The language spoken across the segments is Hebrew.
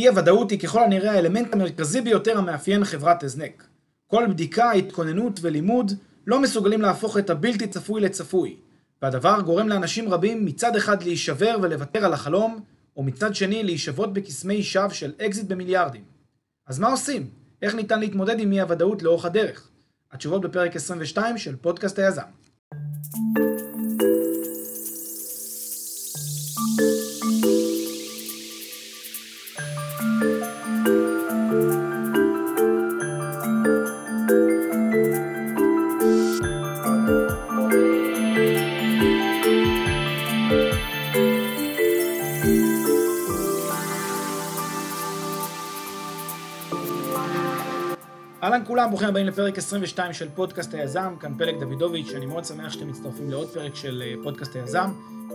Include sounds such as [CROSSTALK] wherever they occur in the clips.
אי הוודאות היא ככל הנראה האלמנט המרכזי ביותר המאפיין חברת הזנק. כל בדיקה, התכוננות ולימוד לא מסוגלים להפוך את הבלתי צפוי לצפוי, והדבר גורם לאנשים רבים מצד אחד להישבר ולוותר על החלום, או מצד שני להישבות בקסמי שווא של אקזיט במיליארדים. אז מה עושים? איך ניתן להתמודד עם אי הוודאות לאורך הדרך? התשובות בפרק 22 של פודקאסט היזם. ברוכים הבאים לפרק 22 של פודקאסט היזם, כאן פלג דוידוביץ', אני מאוד שמח שאתם מצטרפים לעוד פרק של אה, פודקאסט היזם.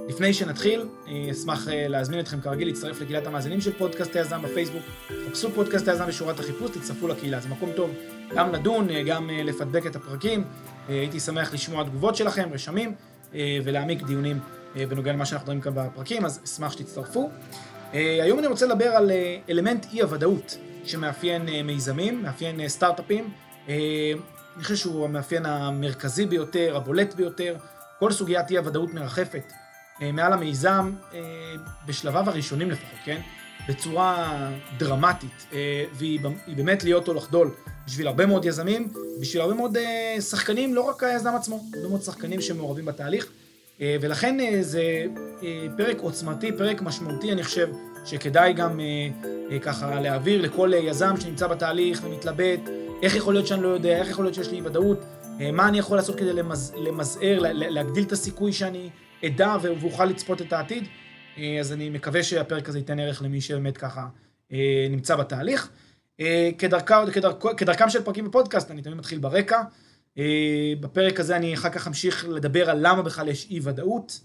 לפני שנתחיל, אה, אשמח אה, להזמין אתכם כרגיל להצטרף לקהילת המאזינים של פודקאסט היזם בפייסבוק. חפשו פודקאסט היזם בשורת החיפוש, תצטרפו לקהילה, זה מקום טוב גם לדון, גם לפדבק את הפרקים. הייתי שמח לשמוע תגובות שלכם, רשמים, ולהעמיק דיונים בנוגע למה שאנחנו מדברים כאן בפרקים, אז אשמח שתצטרפו. היום אני רוצה לדבר על אלמנט אי הוודאות. שמאפיין מיזמים, מאפיין סטארט-אפים. אה, אני חושב שהוא המאפיין המרכזי ביותר, הבולט ביותר. כל סוגיית אי הוודאות מרחפת מעל המיזם, בשלביו הראשונים לפחות, כן? בצורה דרמטית, והיא באמת להיות או לחדול בשביל הרבה מאוד יזמים, בשביל הרבה מאוד שחקנים, לא רק היזם עצמו, הרבה מאוד שחקנים שמעורבים בתהליך, ולכן זה פרק עוצמתי, פרק משמעותי, אני חושב, שכדאי גם אה, אה, ככה להעביר לכל אה, יזם שנמצא בתהליך ומתלבט, איך יכול להיות שאני לא יודע, איך יכול להיות שיש לי ודאות, אה, מה אני יכול לעשות כדי למז, למזער, לה, להגדיל את הסיכוי שאני אדע ואוכל לצפות את העתיד. אה, אז אני מקווה שהפרק הזה ייתן ערך למי שבאמת ככה אה, נמצא בתהליך. אה, כדרכם, כדרכ, כדרכם של פרקים בפודקאסט, אני תמיד מתחיל ברקע. בפרק הזה אני אחר כך אמשיך לדבר על למה בכלל יש אי ודאות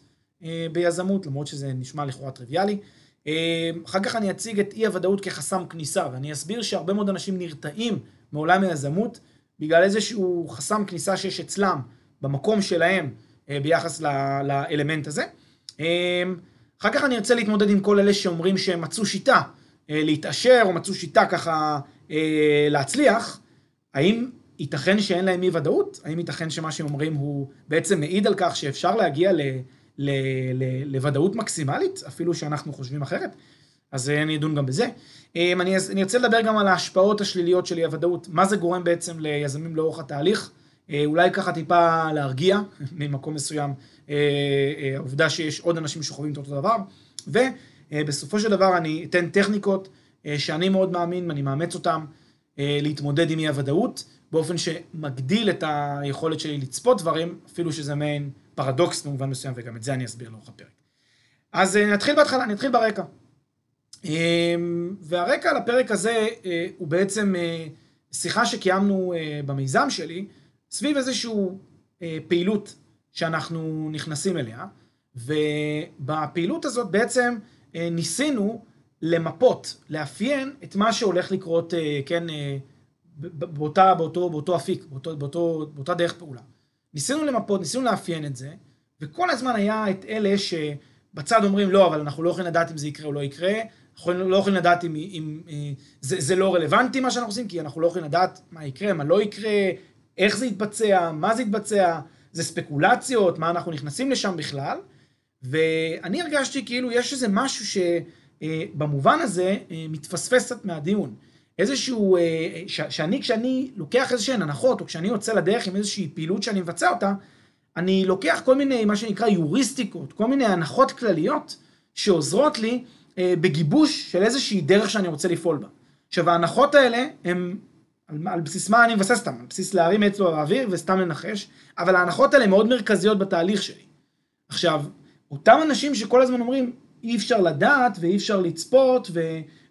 אה, ביזמות, למרות שזה נשמע לכאורה טריוויאלי. אחר כך אני אציג את אי הוודאות כחסם כניסה, ואני אסביר שהרבה מאוד אנשים נרתעים מעולם היזמות בגלל איזשהו חסם כניסה שיש אצלם, במקום שלהם, אה, ביחס לאלמנט הזה. אמ, אחר כך אני ארצה להתמודד עם כל אלה שאומרים שהם מצאו שיטה אה, להתעשר, או מצאו שיטה ככה אה, להצליח. האם ייתכן שאין להם אי ודאות? האם ייתכן שמה שהם אומרים הוא בעצם מעיד על כך שאפשר להגיע ל... ל, ל, לוודאות מקסימלית, אפילו שאנחנו חושבים אחרת, אז אני אדון גם בזה. אמ, אני, אני רוצה לדבר גם על ההשפעות השליליות של אי הוודאות, מה זה גורם בעצם ליזמים לאורך התהליך, אה, אולי ככה טיפה להרגיע [LAUGHS] ממקום מסוים, אה, אה, העובדה שיש עוד אנשים שחווים את אותו דבר, ובסופו של דבר אני אתן טכניקות שאני מאוד מאמין ואני מאמץ אותן להתמודד עם אי הוודאות, באופן שמגדיל את היכולת שלי לצפות דברים, אפילו שזה מעין פרדוקס במובן מסוים, וגם את זה אני אסביר לאורך הפרק. אז אה, נתחיל בהתחלה, נתחיל ברקע. אמ, והרקע לפרק הזה אה, הוא בעצם אה, שיחה שקיימנו במיזם שלי, סביב איזושהי פעילות שאנחנו נכנסים אליה, ובפעילות הזאת בעצם ניסינו למפות, לאפיין את מה שהולך לקרות, כן, באותה, באותו, באותו אפיק, באותו, באותו, באותה דרך פעולה. ניסינו למפות, ניסינו לאפיין את זה, וכל הזמן היה את אלה שבצד אומרים, לא, אבל אנחנו לא יכולים לדעת אם זה יקרה או לא יקרה, אנחנו לא יכולים לדעת אם, אם, אה, זה, זה לא רלוונטי מה שאנחנו עושים, כי אנחנו לא יכולים לדעת מה יקרה, מה לא יקרה, איך זה יתבצע, מה זה יתבצע, זה ספקולציות, מה אנחנו נכנסים לשם בכלל. ואני הרגשתי כאילו יש איזה משהו שבמובן אה, הזה אה, מתפספס קצת מהדיון. איזשהו, ש, שאני, כשאני לוקח איזשהן הנחות, או כשאני יוצא לדרך עם איזושהי פעילות שאני מבצע אותה, אני לוקח כל מיני, מה שנקרא יוריסטיקות, כל מיני הנחות כלליות שעוזרות לי בגיבוש של איזושהי דרך שאני רוצה לפעול בה. עכשיו, ההנחות האלה הן, על, על בסיס מה אני מבסס אותן? על בסיס להרים אצלו לאוויר וסתם לנחש, אבל ההנחות האלה מאוד מרכזיות בתהליך שלי. עכשיו, אותם אנשים שכל הזמן אומרים, אי אפשר לדעת ואי אפשר לצפות, ו...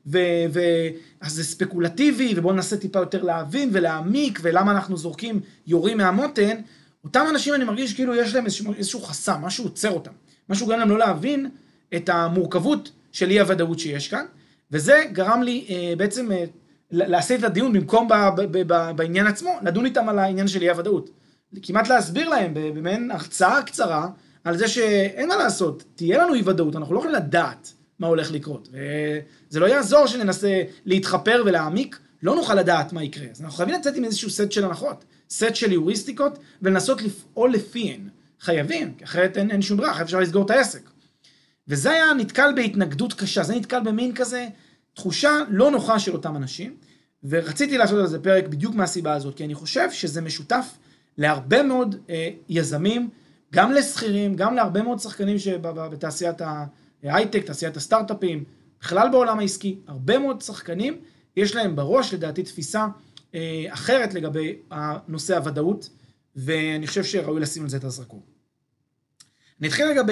ואז זה ספקולטיבי, ובואו ננסה טיפה יותר להבין ולהעמיק, ולמה אנחנו זורקים יורים מהמותן, אותם אנשים אני מרגיש כאילו יש להם איזשהו, איזשהו חסם, משהו עוצר אותם. משהו גורם להם לא להבין את המורכבות של אי הוודאות שיש כאן, וזה גרם לי אה, בעצם אה, לעשות את הדיון במקום ב, ב, ב, ב, בעניין עצמו, לדון איתם על העניין של אי הוודאות. כמעט להסביר להם במעין הרצאה קצרה על זה שאין מה לעשות, תהיה לנו אי ודאות, אנחנו לא יכולים לדעת מה הולך לקרות. וזה לא יעזור שננסה להתחפר ולהעמיק, לא נוכל לדעת מה יקרה. אז אנחנו חייבים לצאת עם איזשהו סט של הנחות, סט של יוריסטיקות, ולנסות לפעול לפיהן. חייבים, כי אחרת אין, אין שום ברירה, אחרת אפשר לסגור את העסק. וזה היה נתקל בהתנגדות קשה, זה נתקל במין כזה תחושה לא נוחה של אותם אנשים, ורציתי לעשות על זה פרק בדיוק מהסיבה הזאת, כי אני חושב שזה משותף להרבה מאוד אה, יזמים, גם לשכירים, גם להרבה מאוד שחקנים שבתעשיית ההייטק, תעשיית הסטארט-אפים, בכלל בעולם העסקי, הרבה מאוד שחקנים, יש להם בראש, לדעתי, תפיסה אה, אחרת לגבי נושא הוודאות, ואני חושב שראוי לשים על זה את הזרקור. אני אתחיל רגע ב...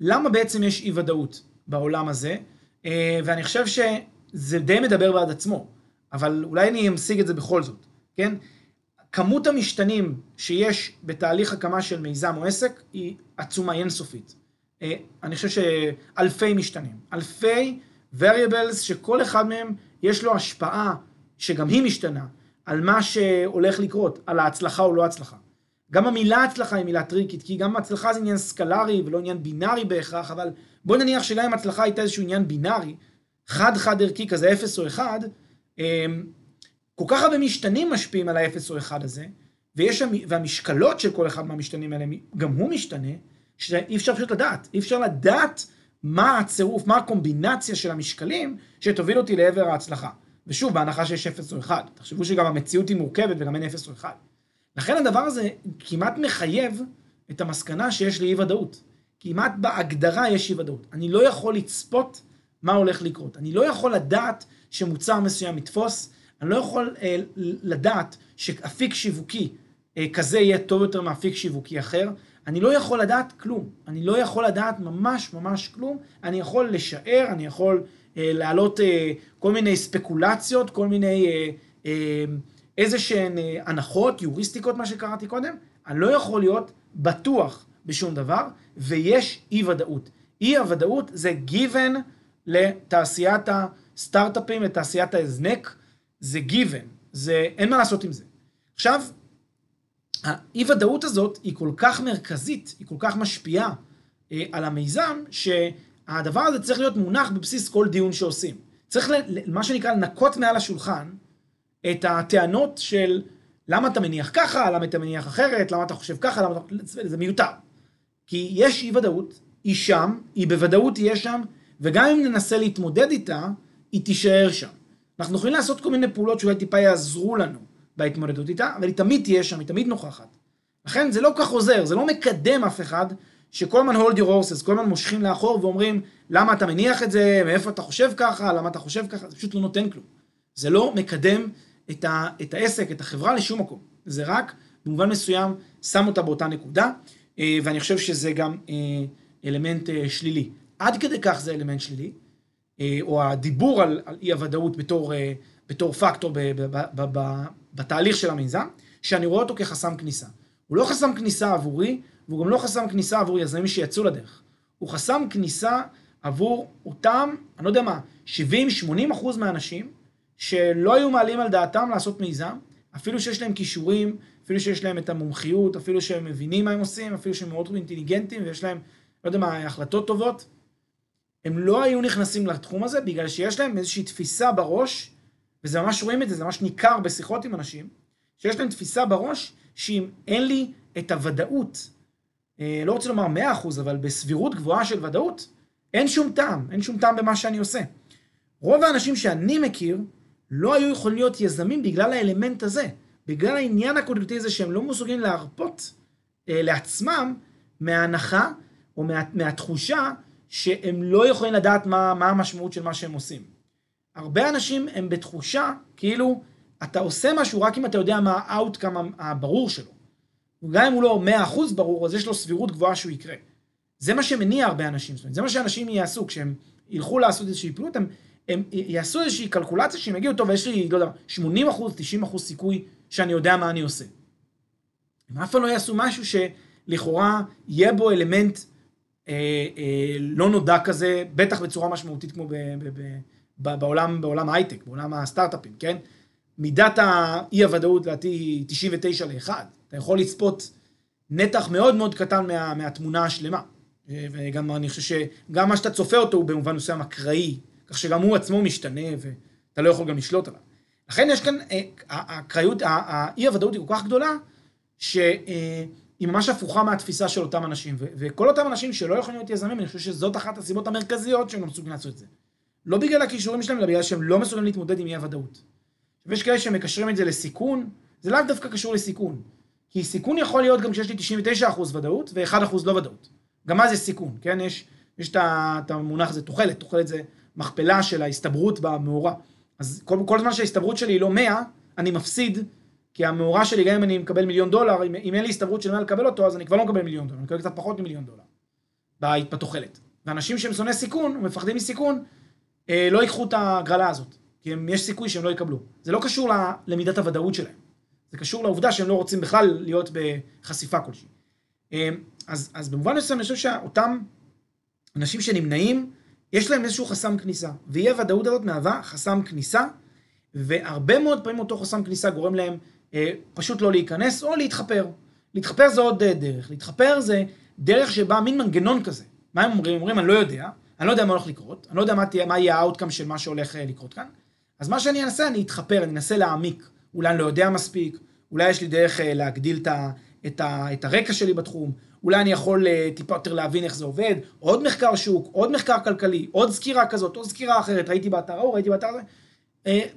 למה בעצם יש אי ודאות בעולם הזה, אה, ואני חושב שזה די מדבר בעד עצמו, אבל אולי אני אמשיג את זה בכל זאת, כן? כמות המשתנים שיש בתהליך הקמה של מיזם או עסק היא עצומה, היא אינסופית. אה, אני חושב שאלפי משתנים, אלפי variables שכל אחד מהם יש לו השפעה, שגם היא משתנה, על מה שהולך לקרות, על ההצלחה או לא הצלחה. גם המילה הצלחה היא מילה טריקית, כי גם הצלחה זה עניין סקלרי ולא עניין בינארי בהכרח, אבל בוא נניח שגם אם הצלחה הייתה איזשהו עניין בינארי, חד-חד ערכי כזה, אפס או אחד, אמ, כל כך הרבה משתנים משפיעים על האפס או אחד הזה, ויש, והמשקלות של כל אחד מהמשתנים האלה, גם הוא משתנה, שאי אפשר פשוט לדעת. אי אפשר לדעת מה הצירוף, מה הקומבינציה של המשקלים שתוביל אותי לעבר ההצלחה. ושוב, בהנחה שיש אפס או אחד. תחשבו שגם המציאות היא מורכבת וגם אין אפס או אחד. לכן הדבר הזה כמעט מחייב את המסקנה שיש לי אי ודאות. כמעט בהגדרה יש אי ודאות. אני לא יכול לצפות מה הולך לקרות. אני לא יכול לדעת שמוצר מסוים יתפוס, אני לא יכול אה, לדעת שאפיק שיווקי אה, כזה יהיה טוב יותר מאפיק שיווקי אחר. אני לא יכול לדעת כלום. אני לא יכול לדעת ממש ממש כלום. אני יכול לשער, אני יכול אה, להעלות אה, כל מיני ספקולציות, כל מיני אה, אה, איזה שהן אה, הנחות, יוריסטיקות, מה שקראתי קודם. אני לא יכול להיות בטוח בשום דבר, ויש אי ודאות. אי הוודאות זה given לתעשיית הסטארט-אפים, לתעשיית ההזנק, זה given, זה, אין מה לעשות עם זה. עכשיו, האי ודאות הזאת היא כל כך מרכזית, היא כל כך משפיעה אה, על המיזם, שהדבר הזה צריך להיות מונח בבסיס כל דיון שעושים. צריך, ל, מה שנקרא, לנקות מעל השולחן את הטענות של למה אתה מניח ככה, למה אתה מניח אחרת, למה אתה חושב ככה, למה אתה... זה מיותר. כי יש אי ודאות, היא שם, היא בוודאות תהיה שם, וגם אם ננסה להתמודד איתה, היא תישאר שם. אנחנו יכולים לעשות כל מיני פעולות שאולי טיפה יעזרו לנו בהתמודדות איתה, אבל היא תמיד תהיה שם, היא תמיד נוכחת. לכן זה לא כך עוזר, זה לא מקדם אף אחד, שכל הזמן hold your horses, כל הזמן מושכים לאחור ואומרים, למה אתה מניח את זה, מאיפה אתה חושב ככה, למה אתה חושב ככה, זה פשוט לא נותן כלום. זה לא מקדם את, ה, את העסק, את החברה לשום מקום. זה רק, במובן מסוים, שם אותה באותה נקודה, אה, ואני חושב שזה גם אה, אלמנט אה, שלילי. עד כדי כך זה אלמנט שלילי, או הדיבור על, על אי הוודאות בתור, בתור פקטור ב, ב, ב, ב, ב, בתהליך של המיזם, שאני רואה אותו כחסם כניסה. הוא לא חסם כניסה עבורי, והוא גם לא חסם כניסה עבור יזמים שיצאו לדרך. הוא חסם כניסה עבור אותם, אני לא יודע מה, 70-80 אחוז מהאנשים שלא היו מעלים על דעתם לעשות מיזם, אפילו שיש להם כישורים, אפילו שיש להם את המומחיות, אפילו שהם מבינים מה הם עושים, אפילו שהם מאוד אינטליגנטים ויש להם, לא יודע מה, החלטות טובות, הם לא היו נכנסים לתחום הזה בגלל שיש להם איזושהי תפיסה בראש, וזה ממש רואים את זה, זה ממש ניכר בשיחות עם אנשים, שיש להם תפיסה בראש שאם אין לי את הוודאות, אה, לא רוצה לומר 100%, אבל בסבירות גבוהה של ודאות, אין שום טעם, אין שום טעם במה שאני עושה. רוב האנשים שאני מכיר, לא היו יכולים להיות יזמים בגלל האלמנט הזה, בגלל העניין הקוגניטיבי הזה שהם לא מסוגלים להרפות אה, לעצמם מההנחה או מה, מהתחושה שהם לא יכולים לדעת מה, מה המשמעות של מה שהם עושים. הרבה אנשים הם בתחושה כאילו אתה עושה משהו רק אם אתה יודע מה ה outcome הברור שלו. גם אם הוא לא 100% ברור, אז יש לו סבירות גבוהה שהוא יקרה. זה מה שמניע הרבה אנשים, זאת אומרת, זה מה שאנשים יעשו כשהם ילכו לעשות איזושהי פעילות, הם הם יעשו איזושהי קלקולציה שהם יגידו, טוב, יש לי, לא יודע, 80 אחוז, 90 אחוז סיכוי שאני יודע מה אני עושה. הם אף פעם לא יעשו משהו שלכאורה יהיה בו אלמנט אה, אה, לא נודע כזה, בטח בצורה משמעותית כמו ב, ב, ב, ב, בעולם, בעולם ההייטק, בעולם הסטארט-אפים, כן? מידת האי הוודאות לדעתי היא 99 ל-1. אתה יכול לצפות נתח מאוד מאוד קטן מה, מהתמונה השלמה. וגם אני חושב שגם מה שאתה צופה אותו הוא במובן מסוים אקראי, כך שגם הוא עצמו משתנה ואתה לא יכול גם לשלוט עליו. לכן יש כאן, האקראיות, האי הוודאות היא כל כך גדולה, שהיא ממש הפוכה מהתפיסה של אותם אנשים. וכל אותם אנשים שלא יכולים להיות יזמים, אני חושב שזאת אחת הסיבות המרכזיות שהם לא מסוגלים לעשות את זה. לא בגלל הכישורים שלהם, אלא בגלל שהם לא מסוגלים להתמודד עם אי הוודאות. ויש כאלה שמקשרים את זה לסיכון, זה לאו דווקא קשור לסיכון. כי סיכון יכול להיות גם כשיש לי 99% ודאות ו-1% לא ודאות. גם אז יש סיכון, כן? יש, יש את המונח הזה תוחלת, תוחלת זה מכפלה של ההסתברות במאורע. אז כל, כל זמן שההסתברות שלי היא לא 100, אני מפסיד, כי המאורע שלי, גם אם אני מקבל מיליון דולר, אם, אם אין לי הסתברות של 100 לקבל אותו, אז אני כבר לא מקבל מיליון דולר, אני מקבל קצת פחות ממיליון דולר בתוחלת. ואנשים שהם שונאי סיכון, או מפחדים מסיכון, אה, לא ייקחו את ההגרלה הזאת, כי הם, יש סיכוי שהם לא יקבלו. זה לא קשור למידת הוודאות שלהם, זה קשור לעובדה שהם לא רוצים בכלל להיות בחשיפה כלשהי. אה, אז, אז במובן מסוים אני חושב שאותם אנשים שנמנעים, יש להם איזשהו חסם כניסה, ואי הוודאות הזאת מהווה חסם כניסה, והרבה מאוד פעמים אותו חסם כניסה גורם להם אה, פשוט לא להיכנס או להתחפר. להתחפר זה עוד דרך, להתחפר זה דרך שבה מין מנגנון כזה. מה הם אומרים? הם אומרים, אני לא יודע, אני לא יודע מה הולך לקרות, אני לא יודע מה, תהיה, מה יהיה ה outcome של מה שהולך אה, לקרות כאן, אז מה שאני אנסה, אני אתחפר, אני אנסה להעמיק. אולי אני לא יודע מספיק, אולי יש לי דרך אה, להגדיל את, ה, את, ה, את הרקע שלי בתחום, אולי אני יכול אה, טיפה יותר להבין איך זה עובד, עוד מחקר שוק, עוד מחקר כלכלי, עוד סקירה כזאת, עוד סקירה אחרת, ראיתי באתר ההוא, ראיתי באתר הזה.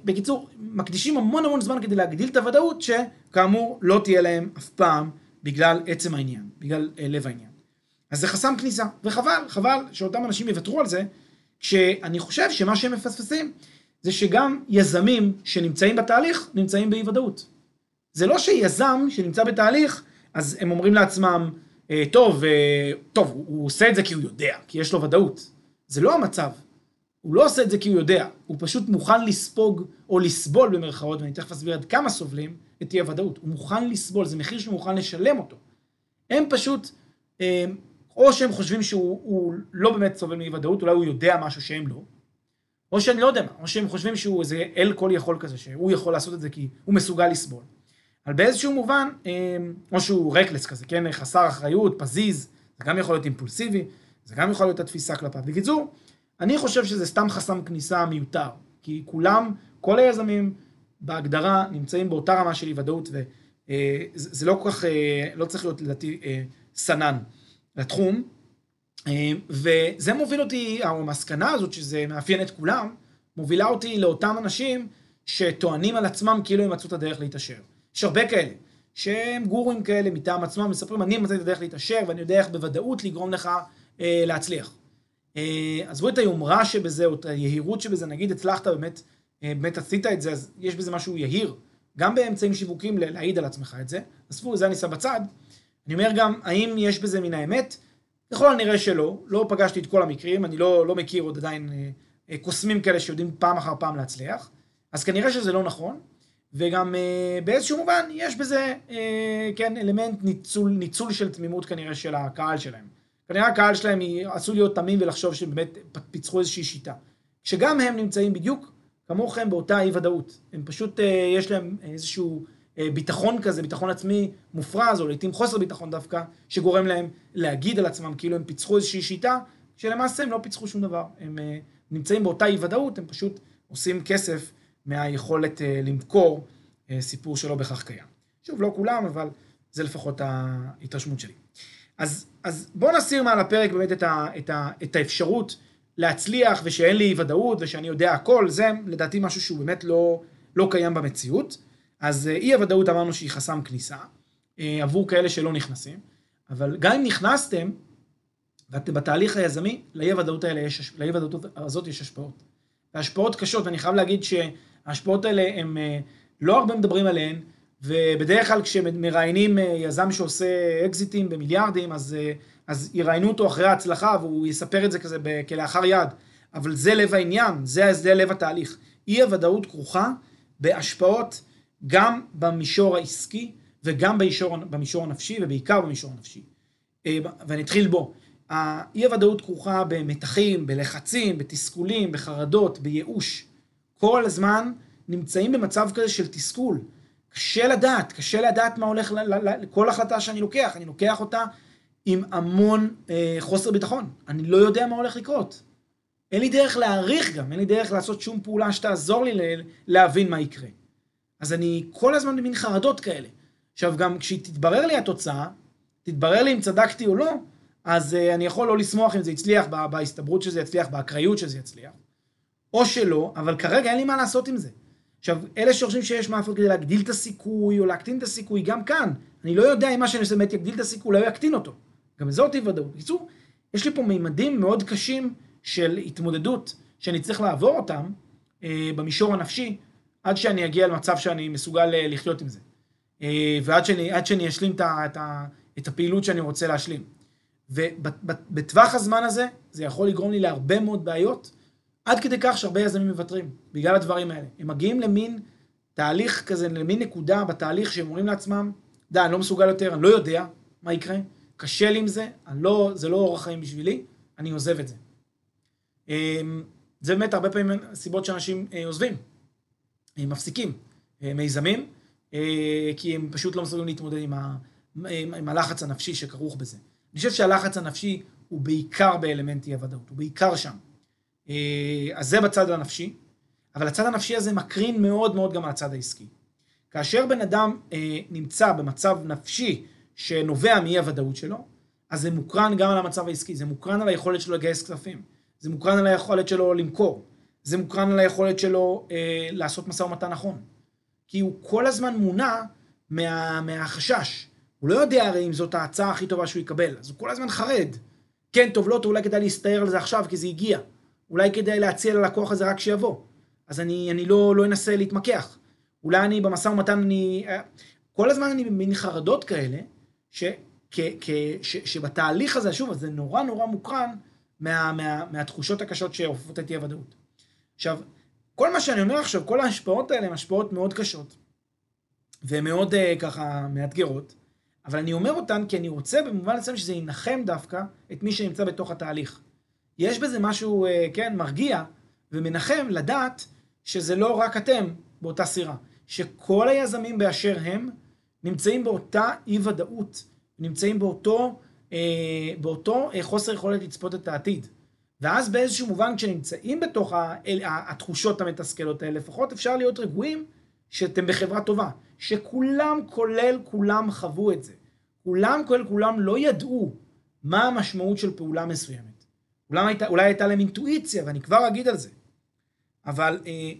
בקיצור, מקדישים המון המון זמן כדי להגדיל את הוודאות, שכאמור לא תהיה להם אף פעם בגלל עצם העניין, בגלל לב העניין. אז זה חסם כניסה, וחבל, חבל שאותם אנשים יוותרו על זה, כשאני חושב שמה שהם מפספסים זה שגם יזמים שנמצאים בתהליך נמצאים באי ודאות. זה לא שיזם שנמצא בתהליך, אז הם אומרים לעצמם, אה, טוב, אה, טוב, הוא, הוא עושה את זה כי הוא יודע, כי יש לו ודאות. זה לא המצב. הוא לא עושה את זה כי הוא יודע, הוא פשוט מוכן לספוג או לסבול במרכאות, ואני תכף אסביר עד כמה סובלים את אי הוודאות. הוא מוכן לסבול, זה מחיר שהוא מוכן לשלם אותו. הם פשוט אה, או שהם חושבים שהוא לא באמת סובל מאי ודאות, אולי הוא יודע משהו שהם לא, או שאני לא יודע מה, או שהם חושבים שהוא איזה אל כל יכול כזה, שהוא יכול לעשות את זה כי הוא מסוגל לסבול. אבל באיזשהו מובן, אמ, או שהוא רקלס כזה, כן, חסר אחריות, פזיז, זה גם יכול להיות אימפולסיבי, זה גם יכול להיות התפיסה כלפיו. בקיצור, אני חושב שזה סתם חסם כניסה מיותר, כי כולם, כל היזמים בהגדרה נמצאים באותה רמה של אי ודאות, וזה אה, לא כל כך, אה, לא צריך להיות לדעתי אה, סנן. לתחום, וזה מוביל אותי, המסקנה הזאת, שזה מאפיין את כולם, מובילה אותי לאותם אנשים שטוענים על עצמם כאילו הם מצאו את הדרך להתעשר. יש הרבה כאלה, שהם גורים כאלה מטעם עצמם, מספרים, אני מצאתי את הדרך להתעשר, ואני יודע איך בוודאות לגרום לך אה, להצליח. אה, עזבו את היומרה שבזה, או את היהירות שבזה, נגיד הצלחת באמת, אה, באמת עשית את זה, אז יש בזה משהו יהיר, גם באמצעים שיווקים להעיד על עצמך את זה, עזבו, זה אני שם בצד. אני אומר גם, האם יש בזה מן האמת? ככל הנראה שלא, לא פגשתי את כל המקרים, אני לא, לא מכיר עוד עדיין אה, אה, קוסמים כאלה שיודעים פעם אחר פעם להצליח, אז כנראה שזה לא נכון, וגם אה, באיזשהו מובן יש בזה, אה, כן, אלמנט ניצול, ניצול של תמימות כנראה של הקהל שלהם. כנראה הקהל שלהם עשוי להיות תמים ולחשוב שהם באמת פיצחו איזושהי שיטה. שגם הם נמצאים בדיוק כמוכם באותה אי ודאות. הם פשוט, אה, יש להם איזשהו... ביטחון כזה, ביטחון עצמי מופרז, או לעיתים חוסר ביטחון דווקא, שגורם להם להגיד על עצמם כאילו הם פיצחו איזושהי שיטה, שלמעשה הם לא פיצחו שום דבר. הם נמצאים באותה אי ודאות, הם פשוט עושים כסף מהיכולת אה, למכור סיפור שלא בהכרח קיים. שוב, לא כולם, אבל זה לפחות ההתרשמות שלי. אז, אז בואו נסיר מעל הפרק באמת את, ה, את, ה, את האפשרות להצליח ושאין לי ודאות ושאני יודע הכל, זה לדעתי משהו שהוא באמת לא, לא קיים במציאות. אז אה, אי הוודאות אמרנו שהיא חסם כניסה, אה, עבור כאלה שלא נכנסים, אבל גם אם נכנסתם, ואתם בתהליך היזמי, לאי הוודאות הזאת יש השפעות. והשפעות קשות, ואני חייב להגיד שההשפעות האלה, הם אה, לא הרבה מדברים עליהן, ובדרך כלל כשמראיינים יזם שעושה אקזיטים במיליארדים, אז, אז יראיינו אותו אחרי ההצלחה, והוא יספר את זה כזה כלאחר יד. אבל זה לב העניין, זה, זה לב התהליך. אי הוודאות כרוכה בהשפעות גם במישור העסקי וגם במישור, במישור הנפשי ובעיקר במישור הנפשי. אה, ואני אתחיל בו. האי הוודאות כרוכה במתחים, בלחצים, בתסכולים, בחרדות, בייאוש. כל הזמן נמצאים במצב כזה של תסכול. קשה לדעת, קשה לדעת מה הולך, לכל החלטה שאני לוקח, אני לוקח אותה עם המון אה, חוסר ביטחון. אני לא יודע מה הולך לקרות. אין לי דרך להעריך גם, אין לי דרך לעשות שום פעולה שתעזור לי להבין מה יקרה. אז אני כל הזמן במין חרדות כאלה. עכשיו, גם כשתתברר לי התוצאה, תתברר לי אם צדקתי או לא, אז uh, אני יכול לא לשמוח אם זה יצליח, בהסתברות שזה יצליח, באקראיות שזה יצליח, או שלא, אבל כרגע אין לי מה לעשות עם זה. עכשיו, אלה שחושבים שיש מה לעשות כדי להגדיל את הסיכוי או להקטין את הסיכוי, גם כאן, אני לא יודע אם מה שאני עושה באמת יגדיל את הסיכוי, אולי יקטין אותו. גם זאת אי ודאות. בקיצור, יש לי פה מימדים מאוד קשים של התמודדות שאני צריך לעבור אותם אה, במישור הנפשי, עד שאני אגיע למצב שאני מסוגל אה, לחיות עם זה. אה, ועד שאני, שאני אשלים את, את, את הפעילות שאני רוצה להשלים. ובטווח הזמן הזה, זה יכול לגרום לי להרבה מאוד בעיות, עד כדי כך שהרבה יזמים מוותרים, בגלל הדברים האלה. הם מגיעים למין תהליך כזה, למין נקודה בתהליך שהם אומרים לעצמם, די, אני לא מסוגל יותר, אני לא יודע מה יקרה, קשה לי עם זה, לא, זה לא אורח חיים בשבילי, אני עוזב את זה. אמ, זה באמת הרבה פעמים הסיבות שאנשים אה, עוזבים, הם מפסיקים מיזמים, אה, כי הם פשוט לא מסוגלים להתמודד עם, ה, עם הלחץ הנפשי שכרוך בזה. אני חושב שהלחץ הנפשי הוא בעיקר באלמנט אי הוודאות, הוא בעיקר שם. אז זה בצד הנפשי, אבל הצד הנפשי הזה מקרין מאוד מאוד גם על הצד העסקי. כאשר בן אדם נמצא במצב נפשי שנובע מאי הוודאות שלו, אז זה מוקרן גם על המצב העסקי, זה מוקרן על היכולת שלו לגייס כספים, זה מוקרן על היכולת שלו למכור, זה מוקרן על היכולת שלו אה, לעשות משא ומתן נכון. כי הוא כל הזמן מונע מה, מהחשש. הוא לא יודע הרי אם זאת ההצעה הכי טובה שהוא יקבל, אז הוא כל הזמן חרד. כן, טוב, לא טוב, אולי כדאי להסתער על זה עכשיו כי זה הגיע. אולי כדאי להציע ללקוח הזה רק שיבוא. אז אני, אני לא, לא אנסה להתמקח. אולי אני במשא ומתן, אני... אה, כל הזמן אני במין חרדות כאלה, ש, כ, כ, ש, שבתהליך הזה, שוב, זה נורא נורא מוקרן מה, מה, מהתחושות הקשות שאופפות את אי הוודאות. עכשיו, כל מה שאני אומר עכשיו, כל ההשפעות האלה הן השפעות מאוד קשות, והן מאוד uh, ככה מאתגרות, אבל אני אומר אותן כי אני רוצה במובן מסוים שזה ינחם דווקא את מי שנמצא בתוך התהליך. יש בזה משהו, uh, כן, מרגיע ומנחם לדעת שזה לא רק אתם באותה סירה, שכל היזמים באשר הם נמצאים באותה אי ודאות, נמצאים באותו, אה, באותו אה, חוסר יכולת לצפות את העתיד. ואז באיזשהו מובן כשנמצאים בתוך התחושות המתסכלות האלה, לפחות אפשר להיות רגועים שאתם בחברה טובה. שכולם, כולל כולם, חוו את זה. כולם, כולל כולם, לא ידעו מה המשמעות של פעולה מסוימת. אולי הייתה, אולי הייתה להם אינטואיציה, ואני כבר אגיד על זה. אבל אה,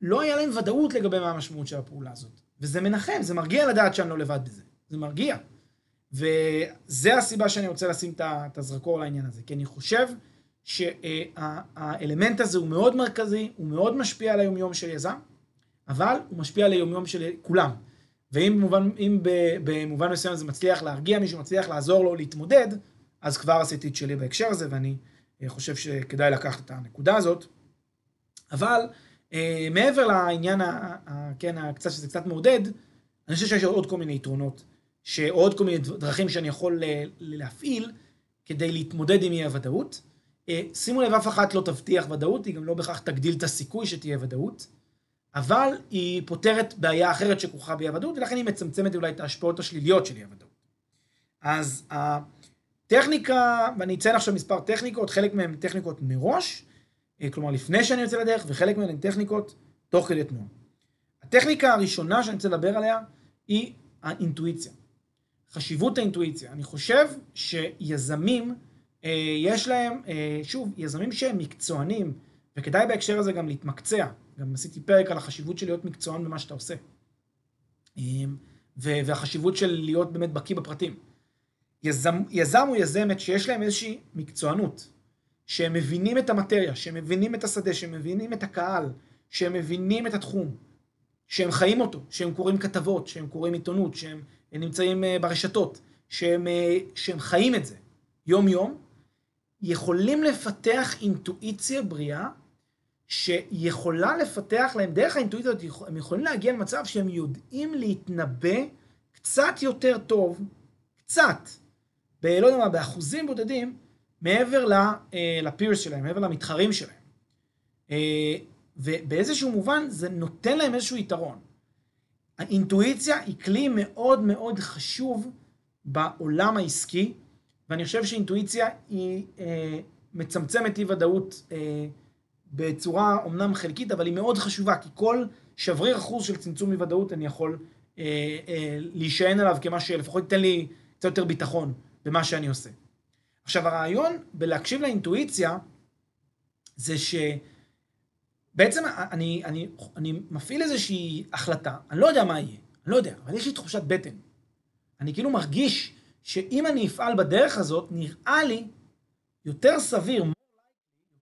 לא היה להם ודאות לגבי מה המשמעות של הפעולה הזאת. וזה מנחם, זה מרגיע לדעת שאני לא לבד בזה. זה מרגיע. וזה הסיבה שאני רוצה לשים את הזרקור על העניין הזה. כי אני חושב שהאלמנט הזה הוא מאוד מרכזי, הוא מאוד משפיע על היומיום של יזם, אבל הוא משפיע על היומיום של כולם. ואם במובן, במובן מסוים זה מצליח להרגיע מישהו, מצליח לעזור לו להתמודד, אז כבר עשיתי את שלי בהקשר הזה, ואני חושב שכדאי לקחת את הנקודה הזאת. אבל אה, מעבר לעניין, ה, ה, כן, קצת שזה קצת מעודד, אני חושב שיש עוד כל מיני יתרונות, שעוד כל מיני דרכים שאני יכול להפעיל כדי להתמודד עם אי הוודאות. אה, שימו לב, אף אחת לא תבטיח ודאות, היא גם לא בהכרח תגדיל את הסיכוי שתהיה ודאות, אבל היא פותרת בעיה אחרת שכרוכה באי הוודאות, ולכן היא מצמצמת אולי את ההשפעות השליליות של הוודאות. אז הטכניקה, ואני אציין עכשיו מספר טכניקות, חלק מהן טכניקות מראש, אה, כלומר לפני שאני יוצא לדרך, וחלק מהן הן טכניקות תוך כדי תנועה. הטכניקה הראשונה שאני רוצה לדבר עליה היא האינטואיציה. חשיבות האינטואיציה. אני חושב שיזמים, אה, יש להם, אה, שוב, יזמים שהם מקצוענים, וכדאי בהקשר הזה גם להתמקצע. גם עשיתי פרק על החשיבות של להיות מקצוען במה שאתה עושה. והחשיבות של להיות באמת בקיא בפרטים. יזם, יזם או יזמת שיש להם איזושהי מקצוענות, שהם מבינים את המטריה, שהם מבינים את השדה, שהם מבינים את הקהל, שהם מבינים את התחום, שהם חיים אותו, שהם קוראים כתבות, שהם קוראים עיתונות, שהם נמצאים אה, ברשתות, שהם, אה, שהם חיים את זה יום-יום, יכולים לפתח אינטואיציה בריאה, שיכולה לפתח להם, דרך האינטואיציה הזאת, הם יכולים להגיע למצב שהם יודעים להתנבא קצת יותר טוב, קצת, ב... לא יודע מה, באחוזים בודדים, מעבר לפירס אה, שלהם, מעבר למתחרים שלהם. אה, ובאיזשהו מובן זה נותן להם איזשהו יתרון. האינטואיציה היא כלי מאוד מאוד חשוב בעולם העסקי, ואני חושב שאינטואיציה היא אה, מצמצמת אי ודאות אה, בצורה אומנם חלקית, אבל היא מאוד חשובה, כי כל שבריר אחוז של צמצום אי ודאות אני יכול אה, אה, להישען עליו כמה שלפחות ייתן לי קצת יותר ביטחון במה שאני עושה. עכשיו הרעיון בלהקשיב לאינטואיציה זה שבעצם אני, אני, אני מפעיל איזושהי החלטה, אני לא יודע מה יהיה, אני לא יודע, אבל יש לי תחושת בטן. אני כאילו מרגיש שאם אני אפעל בדרך הזאת, נראה לי יותר סביר,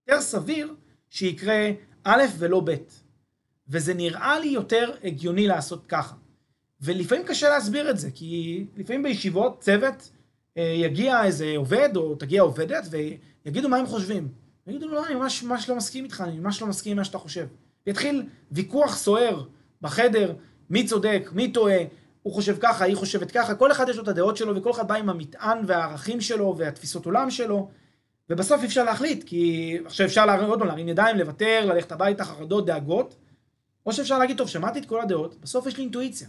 יותר סביר שיקרה א' ולא ב'. וזה נראה לי יותר הגיוני לעשות ככה. ולפעמים קשה להסביר את זה, כי לפעמים בישיבות צוות אה, יגיע איזה עובד או תגיע עובדת ויגידו מה הם חושבים. יגידו לא, אני ממש, ממש לא מסכים איתך, אני ממש לא מסכים עם מה שאתה חושב. יתחיל ויכוח סוער בחדר, מי צודק, מי טועה, הוא חושב ככה, היא חושבת ככה, כל אחד יש לו את הדעות שלו וכל אחד בא עם המטען והערכים שלו והתפיסות עולם שלו, ובסוף אפשר להחליט, כי עכשיו אפשר להרים, להרים ידיים, לוותר, ללכת הביתה, חרדות, דאגות, או שאפשר להגיד, טוב, שמעתי את כל הדעות, בסוף יש לי אינטואיציה.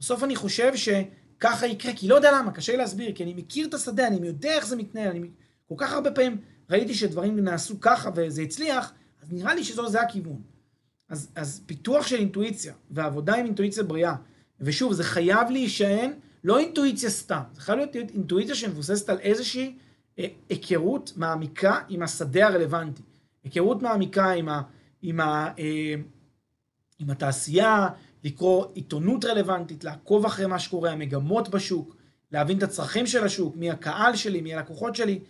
בסוף אני חושב שככה יקרה, כי לא יודע למה, קשה לי להסביר, כי אני מכיר את השדה, אני יודע איך זה מתנהל, אני כל כך הרבה פעמים ראיתי שדברים נעשו ככה וזה הצליח, אז נראה לי שזה הכיוון. אז, אז פיתוח של אינטואיציה ועבודה עם אינטואיציה בריאה, ושוב, זה חייב להישען, לא אינטואיציה סתם, זה חייב להיות אינטואיציה שמבוססת על איזושהי היכרות מעמיקה עם השדה הרלוונטי. היכרות מעמיקה עם, ה, עם, ה, אה, עם התעשייה, לקרוא עיתונות רלוונטית, לעקוב אחרי מה שקורה, המגמות בשוק, להבין את הצרכים של השוק, מי הקהל שלי, מי הלקוחות שלי.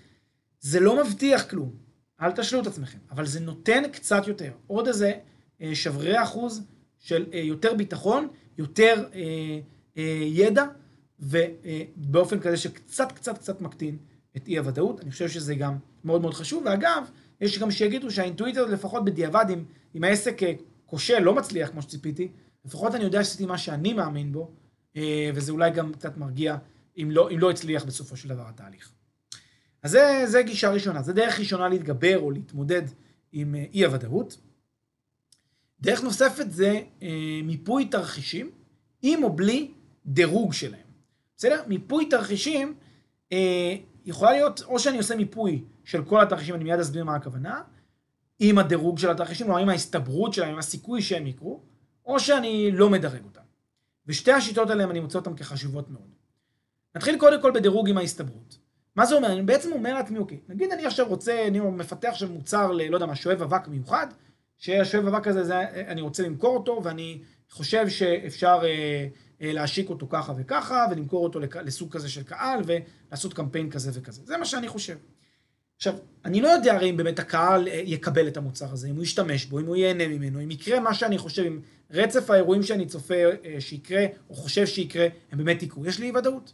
זה לא מבטיח כלום, אל תשלו את עצמכם, אבל זה נותן קצת יותר. עוד איזה אה, שברי אחוז של אה, יותר ביטחון, יותר ידע, ובאופן כזה שקצת קצת קצת מקטין את אי הוודאות. אני חושב שזה גם מאוד מאוד חשוב. ואגב, יש גם שיגידו שהאינטואיציה הזאת לפחות בדיעבד, אם, אם העסק אה, כושל, לא מצליח כמו שציפיתי, לפחות אני יודע שעשיתי מה שאני מאמין בו, אה, וזה אולי גם קצת מרגיע אם לא, אם לא הצליח בסופו של דבר התהליך. אז זה, זה גישה ראשונה, זה דרך ראשונה להתגבר או להתמודד עם אה, אי הוודאות. דרך נוספת זה מיפוי תרחישים, עם או בלי דירוג שלהם. בסדר? מיפוי תרחישים יכולה להיות, או שאני עושה מיפוי של כל התרחישים, אני מיד אסביר מה הכוונה, עם הדירוג של התרחישים, כלומר עם ההסתברות שלהם, עם הסיכוי שהם יקרו, או שאני לא מדרג אותם. ושתי השיטות האלה, אני מוצא אותן כחשובות מאוד. נתחיל קודם כל בדירוג עם ההסתברות. מה זה אומר? אני בעצם אומר לעצמי, אוקיי, נגיד אני עכשיו רוצה, אני מפתח עכשיו מוצר ל... לא יודע מה, שואב אבק מיוחד, שהשואב אבק הזה, זה, אני רוצה למכור אותו, ואני חושב שאפשר אה, להשיק אותו ככה וככה, ולמכור אותו לסוג כזה של קהל, ולעשות קמפיין כזה וכזה. זה מה שאני חושב. עכשיו, אני לא יודע הרי אם באמת הקהל אה, יקבל את המוצר הזה, אם הוא ישתמש בו, אם הוא ייהנה ממנו, אם יקרה מה שאני חושב, אם רצף האירועים שאני צופה אה, שיקרה, או חושב שיקרה, הם באמת יקרו. יש לי אי ודאות.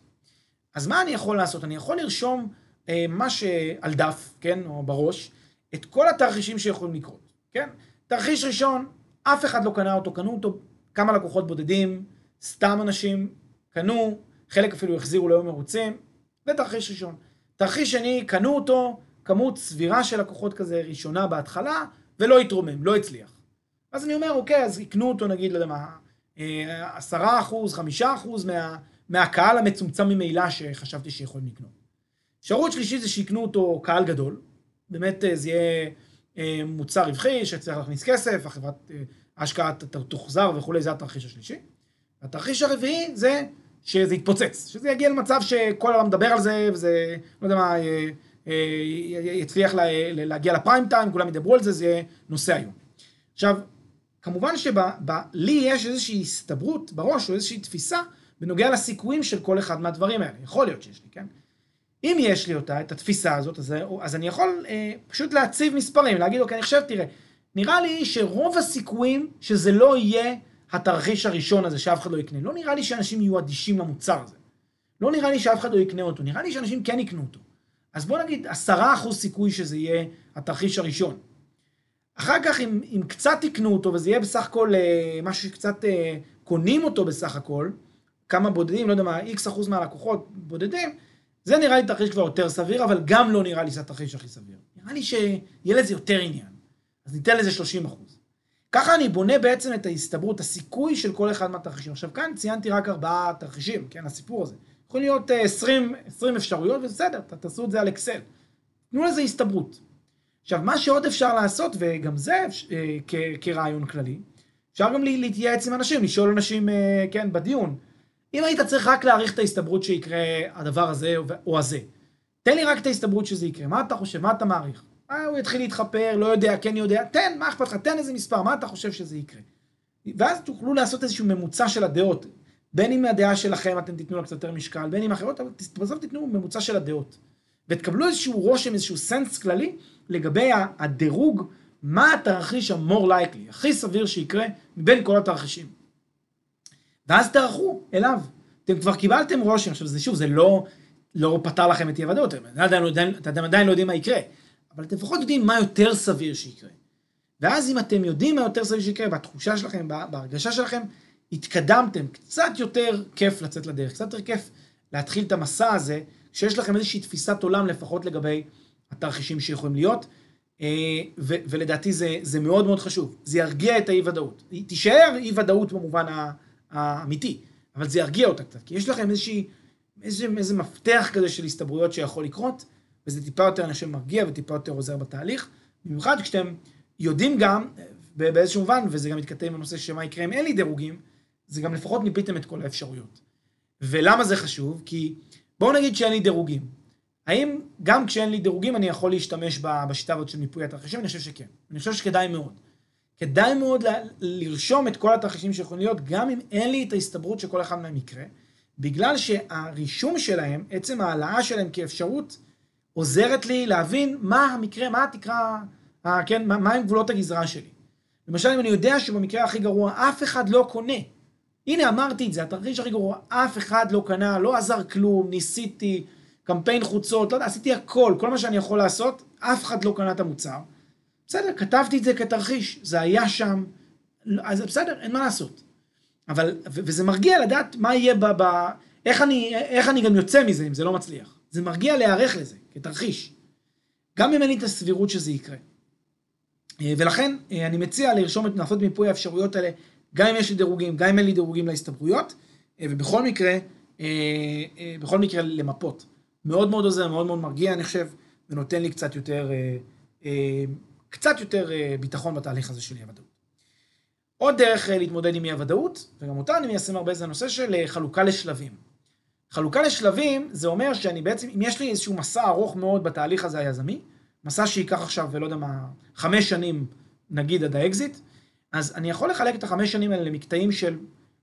אז מה אני יכול לעשות? אני יכול לרשום אה, מה שעל דף, כן, או בראש, את כל התרחישים שיכולים לקרות, כן? תרחיש ראשון, אף אחד לא קנה אותו, קנו אותו כמה לקוחות בודדים, סתם אנשים קנו, חלק אפילו החזירו ליום מרוצים, זה תרחיש ראשון. תרחיש שני, קנו אותו, כמות סבירה של לקוחות כזה ראשונה בהתחלה, ולא התרומם, לא הצליח. אז אני אומר, אוקיי, אז יקנו אותו נגיד, לא יודע מה, אה, עשרה אחוז, חמישה אחוז מה, מהקהל המצומצם ממילא שחשבתי שיכולים לקנות. אפשרות שלישית זה שיקנו אותו קהל גדול, באמת אה, זה יהיה אה, מוצר רווחי, שצריך להכניס כסף, החברת ההשקעה תוחזר וכולי, זה התרחיש השלישי. התרחיש הרביעי זה שזה יתפוצץ, שזה יגיע למצב שכל העולם מדבר על זה, וזה, לא יודע מה, יצליח להגיע לפריים טיים, כולם ידברו על זה, זה נושא היום. עכשיו, כמובן שלי יש איזושהי הסתברות בראש, או איזושהי תפיסה, בנוגע לסיכויים של כל אחד מהדברים האלה. יכול להיות שיש לי, כן? אם יש לי אותה, את התפיסה הזאת, אז, אז אני יכול אה, פשוט להציב מספרים, להגיד, אוקיי, אני חושב, תראה, נראה לי שרוב הסיכויים שזה לא יהיה התרחיש הראשון הזה, שאף אחד לא יקנה. לא נראה לי שאנשים יהיו אדישים למוצר הזה. לא נראה לי שאף אחד לא יקנה אותו, נראה לי שאנשים כן יקנו אותו. אז בוא נגיד, עשרה אחוז סיכוי שזה יהיה התרחיש הראשון. אחר כך, אם, אם קצת יקנו אותו, וזה יהיה בסך הכל אה, משהו שקצת אה, קונים אותו בסך הכל, כמה בודדים, לא יודע מה, איקס אחוז מהלקוחות בודדים, זה נראה לי תרחיש כבר יותר סביר, אבל גם לא נראה לי שזה התרחיש הכי סביר. נראה לי שיהיה לזה יותר עניין. אז ניתן לזה 30 אחוז. ככה אני בונה בעצם את ההסתברות, הסיכוי של כל אחד מהתרחישים. עכשיו כאן ציינתי רק ארבעה תרחישים, כן, הסיפור הזה. יכול להיות 20, 20 אפשרויות, ובסדר, תעשו את זה על אקסל. תנו לזה הסתברות. עכשיו, מה שעוד אפשר לעשות, וגם זה כרעיון כללי, אפשר גם להתייעץ עם אנשים, לשאול אנשים, כן, בדיון. אם היית צריך רק להעריך את ההסתברות שיקרה הדבר הזה או הזה, תן לי רק את ההסתברות שזה יקרה. מה אתה חושב? מה אתה מעריך? אה, הוא יתחיל להתחפר, לא יודע, כן יודע, תן, מה אכפת לך? תן איזה מספר, מה אתה חושב שזה יקרה? ואז תוכלו לעשות איזשהו ממוצע של הדעות. בין אם מהדעה שלכם אתם תיתנו לה קצת יותר משקל, בין אם אחרות, אבל בסוף תיתנו ממוצע של הדעות. ותקבלו איזשהו רושם, איזשהו סנס כללי לגבי הדירוג, מה התרחיש ה-more likely, הכי סביר שיקרה מבין כל התרחישים. ואז תערכו אליו. אתם כבר קיבלתם רושם, עכשיו זה שוב, זה לא, לא פתר לכם את אי הוודאות, אתם עדיין, לא יודעים מה יקרה, אבל אתם לפחות יודעים מה יותר סביר שיקרה. ואז אם אתם יודעים מה יותר סביר שיקרה, והתחושה שלכם, בהרגשה שלכם, התקדמתם, קצת יותר כיף לצאת לדרך, קצת יותר כיף להתחיל את המסע הזה, שיש לכם איזושהי תפיסת עולם לפחות לגבי התרחישים שיכולים להיות, אה, ו- ולדעתי זה, זה מאוד מאוד חשוב. זה ירגיע את האי-ודאות. תישאר אי-ודאות במובן האמיתי, אבל זה ירגיע אותה קצת, כי יש לכם איזושהי, איזה, איזה מפתח כזה של הסתברויות שיכול לקרות, וזה טיפה יותר אנשים מרגיע וטיפה יותר עוזר בתהליך, במיוחד כשאתם יודעים גם, באיזשהו מובן, וזה גם מתכתב עם הנושא שמה יקרה אם אין לי דירוגים, זה גם לפחות מיפיתם את כל האפשרויות. ולמה זה חשוב? כי בואו נגיד שאין לי דירוגים. האם גם כשאין לי דירוגים אני יכול להשתמש בשיטה הזאת של מיפוי התרחישים? אני חושב שכן. אני חושב שכדאי מאוד. כדאי מאוד ל- לרשום את כל התרחישים שיכולים להיות, גם אם אין לי את ההסתברות שכל אחד מהם יקרה, בגלל שהרישום שלהם, עצם ההעלאה שלהם כאפשרות, עוזרת לי להבין מה המקרה, מה התקרה, כן, מה, מה הם גבולות הגזרה שלי. למשל, אם אני יודע שבמקרה הכי גרוע אף אחד לא קונה, הנה אמרתי את זה, התרחיש הכי גרוע, אף אחד לא קנה, לא עזר כלום, ניסיתי, קמפיין חוצות, לא יודע, עשיתי הכל, כל מה שאני יכול לעשות, אף אחד לא קנה את המוצר. בסדר, כתבתי את זה כתרחיש, זה היה שם, אז בסדר, אין מה לעשות. אבל, וזה מרגיע לדעת מה יהיה ב... ב איך, אני, איך אני גם יוצא מזה אם זה לא מצליח. זה מרגיע להיערך לזה, כתרחיש. גם אם אין לי את הסבירות שזה יקרה. אה, ולכן אה, אני מציע לרשום את לעשות מיפוי האפשרויות האלה, גם אם יש לי דירוגים, גם אם אין לי דירוגים להסתברויות, אה, ובכל מקרה, בכל מקרה למפות. מאוד מאוד עוזר, מאוד מאוד מרגיע, אני חושב, ונותן לי קצת יותר, קצת יותר ביטחון בתהליך הזה של אי הוודאות. עוד דרך להתמודד עם אי הוודאות, וגם אותה אני מיישם הרבה, זה הנושא של חלוקה לשלבים. חלוקה לשלבים, זה אומר שאני בעצם, אם יש לי איזשהו מסע ארוך מאוד בתהליך הזה היזמי, מסע שייקח עכשיו, ולא יודע מה, חמש שנים, נגיד עד האקזיט, אז אני יכול לחלק את החמש שנים האלה למקטעים של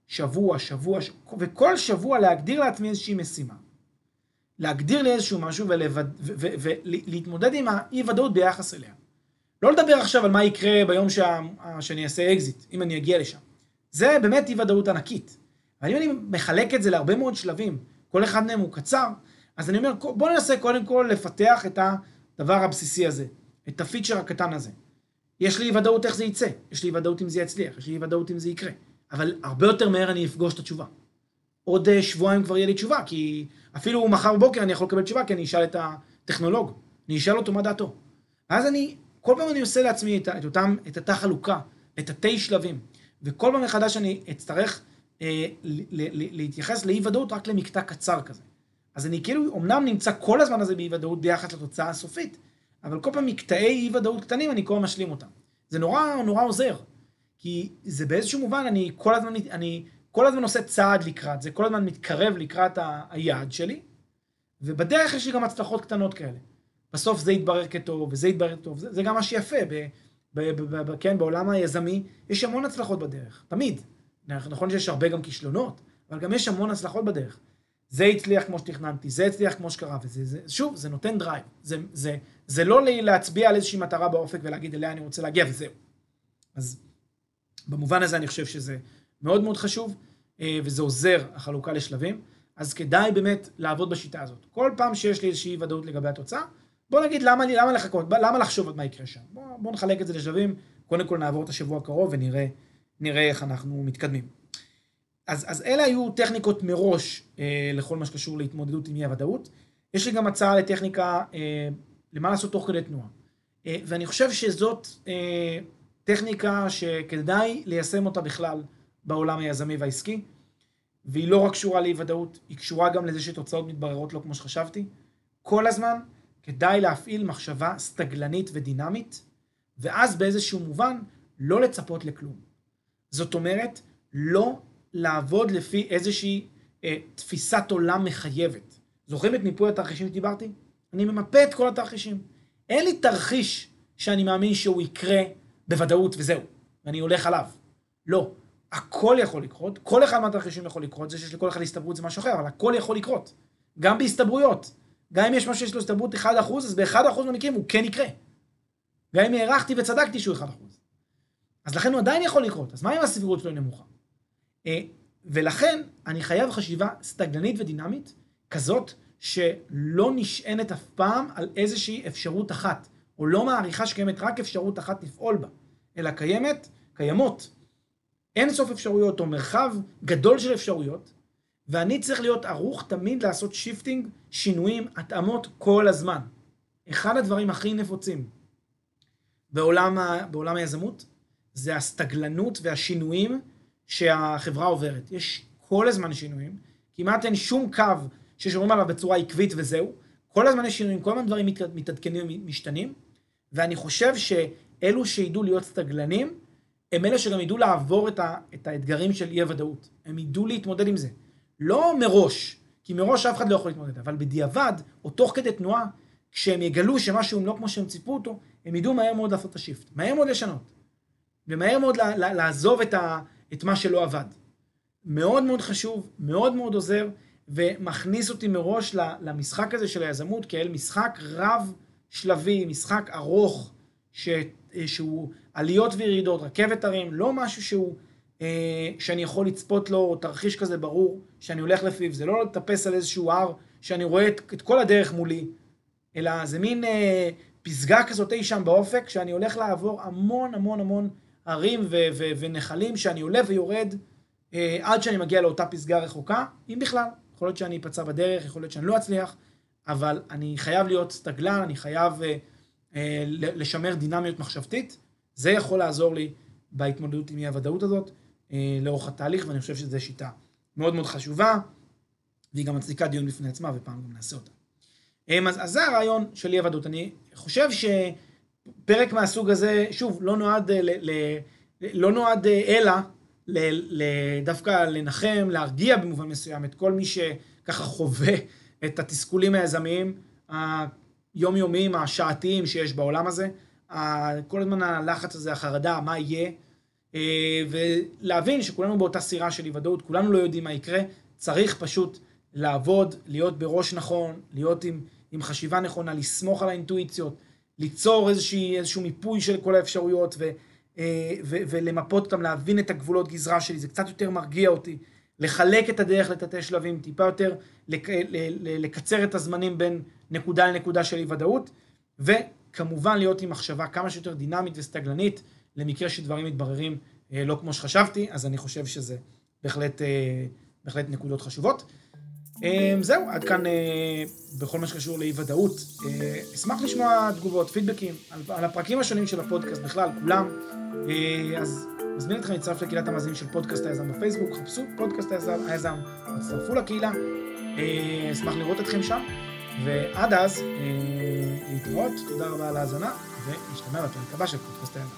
שבוע, שבוע, ש... וכל שבוע להגדיר לעצמי איזושהי משימה. להגדיר לי איזשהו משהו ולהתמודד עם האי-ודאות ביחס אליה. לא לדבר עכשיו על מה יקרה ביום שה... שאני אעשה אקזיט, אם אני אגיע לשם. זה באמת אי-ודאות ענקית. אבל אם אני מחלק את זה להרבה מאוד שלבים, כל אחד מהם הוא קצר, אז אני אומר, בוא ננסה קודם כל לפתח את הדבר הבסיסי הזה, את הפיצ'ר הקטן הזה. יש לי ודאות איך זה יצא, יש לי ודאות אם זה יצליח, יש לי ודאות אם זה יקרה, אבל הרבה יותר מהר אני אפגוש את התשובה. עוד אה, שבועיים כבר יהיה לי תשובה, כי אפילו מחר בבוקר אני יכול לקבל תשובה, כי אני אשאל את הטכנולוג, אני אשאל אותו מה דעתו. ואז אני, כל פעם אני עושה לעצמי את, את אותם, את אותה חלוקה, את התתי שלבים, וכל פעם מחדש אני אצטרך להתייחס לאי ודאות רק למקטע קצר כזה. אז אני כאילו אמנם נמצא כל הזמן הזה באי ודאות ביחס לתוצאה הסופית, אבל כל פעם מקטעי אי ודאות קטנים אני כל הזמן משלים אותם. זה נורא נורא עוזר, כי זה באיזשהו מובן אני כל הזמן, אני כל הזמן עושה צעד לקראת זה, כל הזמן מתקרב לקראת היעד שלי, ובדרך יש לי גם הצלחות קטנות כאלה. בסוף זה יתברר כטוב, וזה יתברר כטוב, זה, זה גם מה שיפה, ב, ב, ב, ב, כן, בעולם היזמי יש המון הצלחות בדרך, תמיד. נכון שיש הרבה גם כישלונות, אבל גם יש המון הצלחות בדרך. זה הצליח כמו שתכננתי, זה הצליח כמו שקרה, וזה, זה, שוב, זה נותן drive. זה, זה, זה לא להצביע על איזושהי מטרה באופק ולהגיד אליה אני רוצה להגיע וזהו. אז במובן הזה אני חושב שזה מאוד מאוד חשוב, אה, וזה עוזר, החלוקה לשלבים. אז כדאי באמת לעבוד בשיטה הזאת. כל פעם שיש לי איזושהי ודאות לגבי התוצאה, בוא נגיד למה, למה לחכות, למה לחשוב על מה יקרה שם. בוא, בוא נחלק את זה לשלבים, קודם כל נעבור את השבוע הקרוב ונראה נראה איך אנחנו מתקדמים. אז, אז אלה היו טכניקות מראש אה, לכל מה שקשור להתמודדות עם אי הוודאות. יש לי גם הצעה לטכניקה אה, למה לעשות תוך כדי תנועה. אה, ואני חושב שזאת אה, טכניקה שכדאי ליישם אותה בכלל בעולם היזמי והעסקי. והיא לא רק קשורה לאי ודאות, היא קשורה גם לזה שתוצאות מתבררות לא כמו שחשבתי. כל הזמן כדאי להפעיל מחשבה סטגלנית ודינמית, ואז באיזשהו מובן לא לצפות לכלום. זאת אומרת, לא לעבוד לפי איזושהי אה, תפיסת עולם מחייבת. זוכרים את מיפוי התרחישים שדיברתי? אני ממפה את כל התרחישים. אין לי תרחיש שאני מאמין שהוא יקרה בוודאות וזהו, ואני הולך עליו. לא. הכל יכול לקרות, כל אחד מהתרחישים יכול לקרות, זה שיש לכל אחד הסתברות זה משהו אחר, אבל הכל יכול לקרות. גם בהסתברויות. גם אם יש משהו שיש לו הסתברות 1%, אז ב-1% מהמקרים הוא כן יקרה. גם אם הערכתי וצדקתי שהוא 1%. אז לכן הוא עדיין יכול לקרות. אז מה אם הסבירות שלו נמוכה? אה, ולכן אני חייב חשיבה סטגננית ודינמית, כזאת שלא נשענת אף פעם על איזושהי אפשרות אחת, או לא מעריכה שקיימת רק אפשרות אחת לפעול בה, אלא קיימת, קיימות אין סוף אפשרויות, או מרחב גדול של אפשרויות, ואני צריך להיות ערוך תמיד לעשות shifting, שינויים, התאמות כל הזמן. אחד הדברים הכי נפוצים בעולם, בעולם היזמות זה הסתגלנות והשינויים שהחברה עוברת. יש כל הזמן שינויים, כמעט אין שום קו ששומרים עליו בצורה עקבית וזהו. כל הזמן יש שינויים, כל הזמן דברים מתעדכנים ומשתנים, ואני חושב שאלו שידעו להיות סטגלנים, הם אלה שגם ידעו לעבור את, ה, את האתגרים של אי הוודאות. הם ידעו להתמודד עם זה. לא מראש, כי מראש אף אחד לא יכול להתמודד, אבל בדיעבד, או תוך כדי תנועה, כשהם יגלו שמשהו לא כמו שהם ציפו אותו, הם ידעו מהר מאוד לעשות את השיפט. מהר מאוד לשנות. ומהר מאוד לעזוב את, ה, את מה שלא עבד. מאוד מאוד חשוב, מאוד מאוד עוזר, ומכניס אותי מראש למשחק הזה של היזמות כאל משחק רב שלבי, משחק ארוך, ש, שהוא עליות וירידות, רכבת הרים, לא משהו שהוא, אה, שאני יכול לצפות לו, תרחיש כזה ברור, שאני הולך לפיו, זה לא לטפס על איזשהו הר, שאני רואה את, את כל הדרך מולי, אלא זה מין אה, פסגה כזאת אי שם באופק, שאני הולך לעבור המון המון המון הרים ו- ו- ונחלים, שאני עולה ויורד אה, עד שאני מגיע לאותה פסגה רחוקה, אם בכלל. יכול להיות שאני אפצע בדרך, יכול להיות שאני לא אצליח, אבל אני חייב להיות סטגלן, אני חייב אה, אה, לשמר דינמיות מחשבתית. זה יכול לעזור לי בהתמודדות עם אי הוודאות הזאת אה, לאורך התהליך, ואני חושב שזו שיטה מאוד מאוד חשובה, והיא גם מצדיקה דיון בפני עצמה, ופעם גם נעשה אותה. אה, אז, אז זה הרעיון של אי הוודאות. אני חושב שפרק מהסוג הזה, שוב, לא נועד, ל, ל, לא נועד אלא ל, ל, דווקא לנחם, להרגיע במובן מסוים את כל מי שככה חווה את התסכולים היזמיים היומיומיים, השעתיים שיש בעולם הזה. כל הזמן הלחץ הזה, החרדה, מה יהיה, אה, ולהבין שכולנו באותה סירה של אי ודאות, כולנו לא יודעים מה יקרה, צריך פשוט לעבוד, להיות בראש נכון, להיות עם, עם חשיבה נכונה, לסמוך על האינטואיציות, ליצור איזושהי, איזשהו מיפוי של כל האפשרויות ו, אה, ו, ולמפות אותם, להבין את הגבולות גזרה שלי, זה קצת יותר מרגיע אותי, לחלק את הדרך לתתי שלבים, טיפה יותר לק, לקצר את הזמנים בין נקודה לנקודה של אי ודאות, ו... כמובן להיות עם מחשבה כמה שיותר דינמית וסטגלנית, למקרה שדברים מתבררים אה, לא כמו שחשבתי, אז אני חושב שזה בהחלט, אה, בהחלט נקודות חשובות. אה, זהו, עד כאן אה, בכל מה שקשור לאי ודאות. אה, אשמח לשמוע תגובות, פידבקים על, הפרקים השונים של הפודקאסט בכלל, כולם. אה, אז מזמין אתכם להצטרף לקהילת המאזינים של פודקאסט היזם בפייסבוק, חפשו פודקאסט היזם, היזם, הצטרפו לקהילה. אשמח לראות אתכם שם. ועד אז, להתראות, תודה רבה על ההאזנה, ונשתמע בפרק הבא של פודקאסט הידע.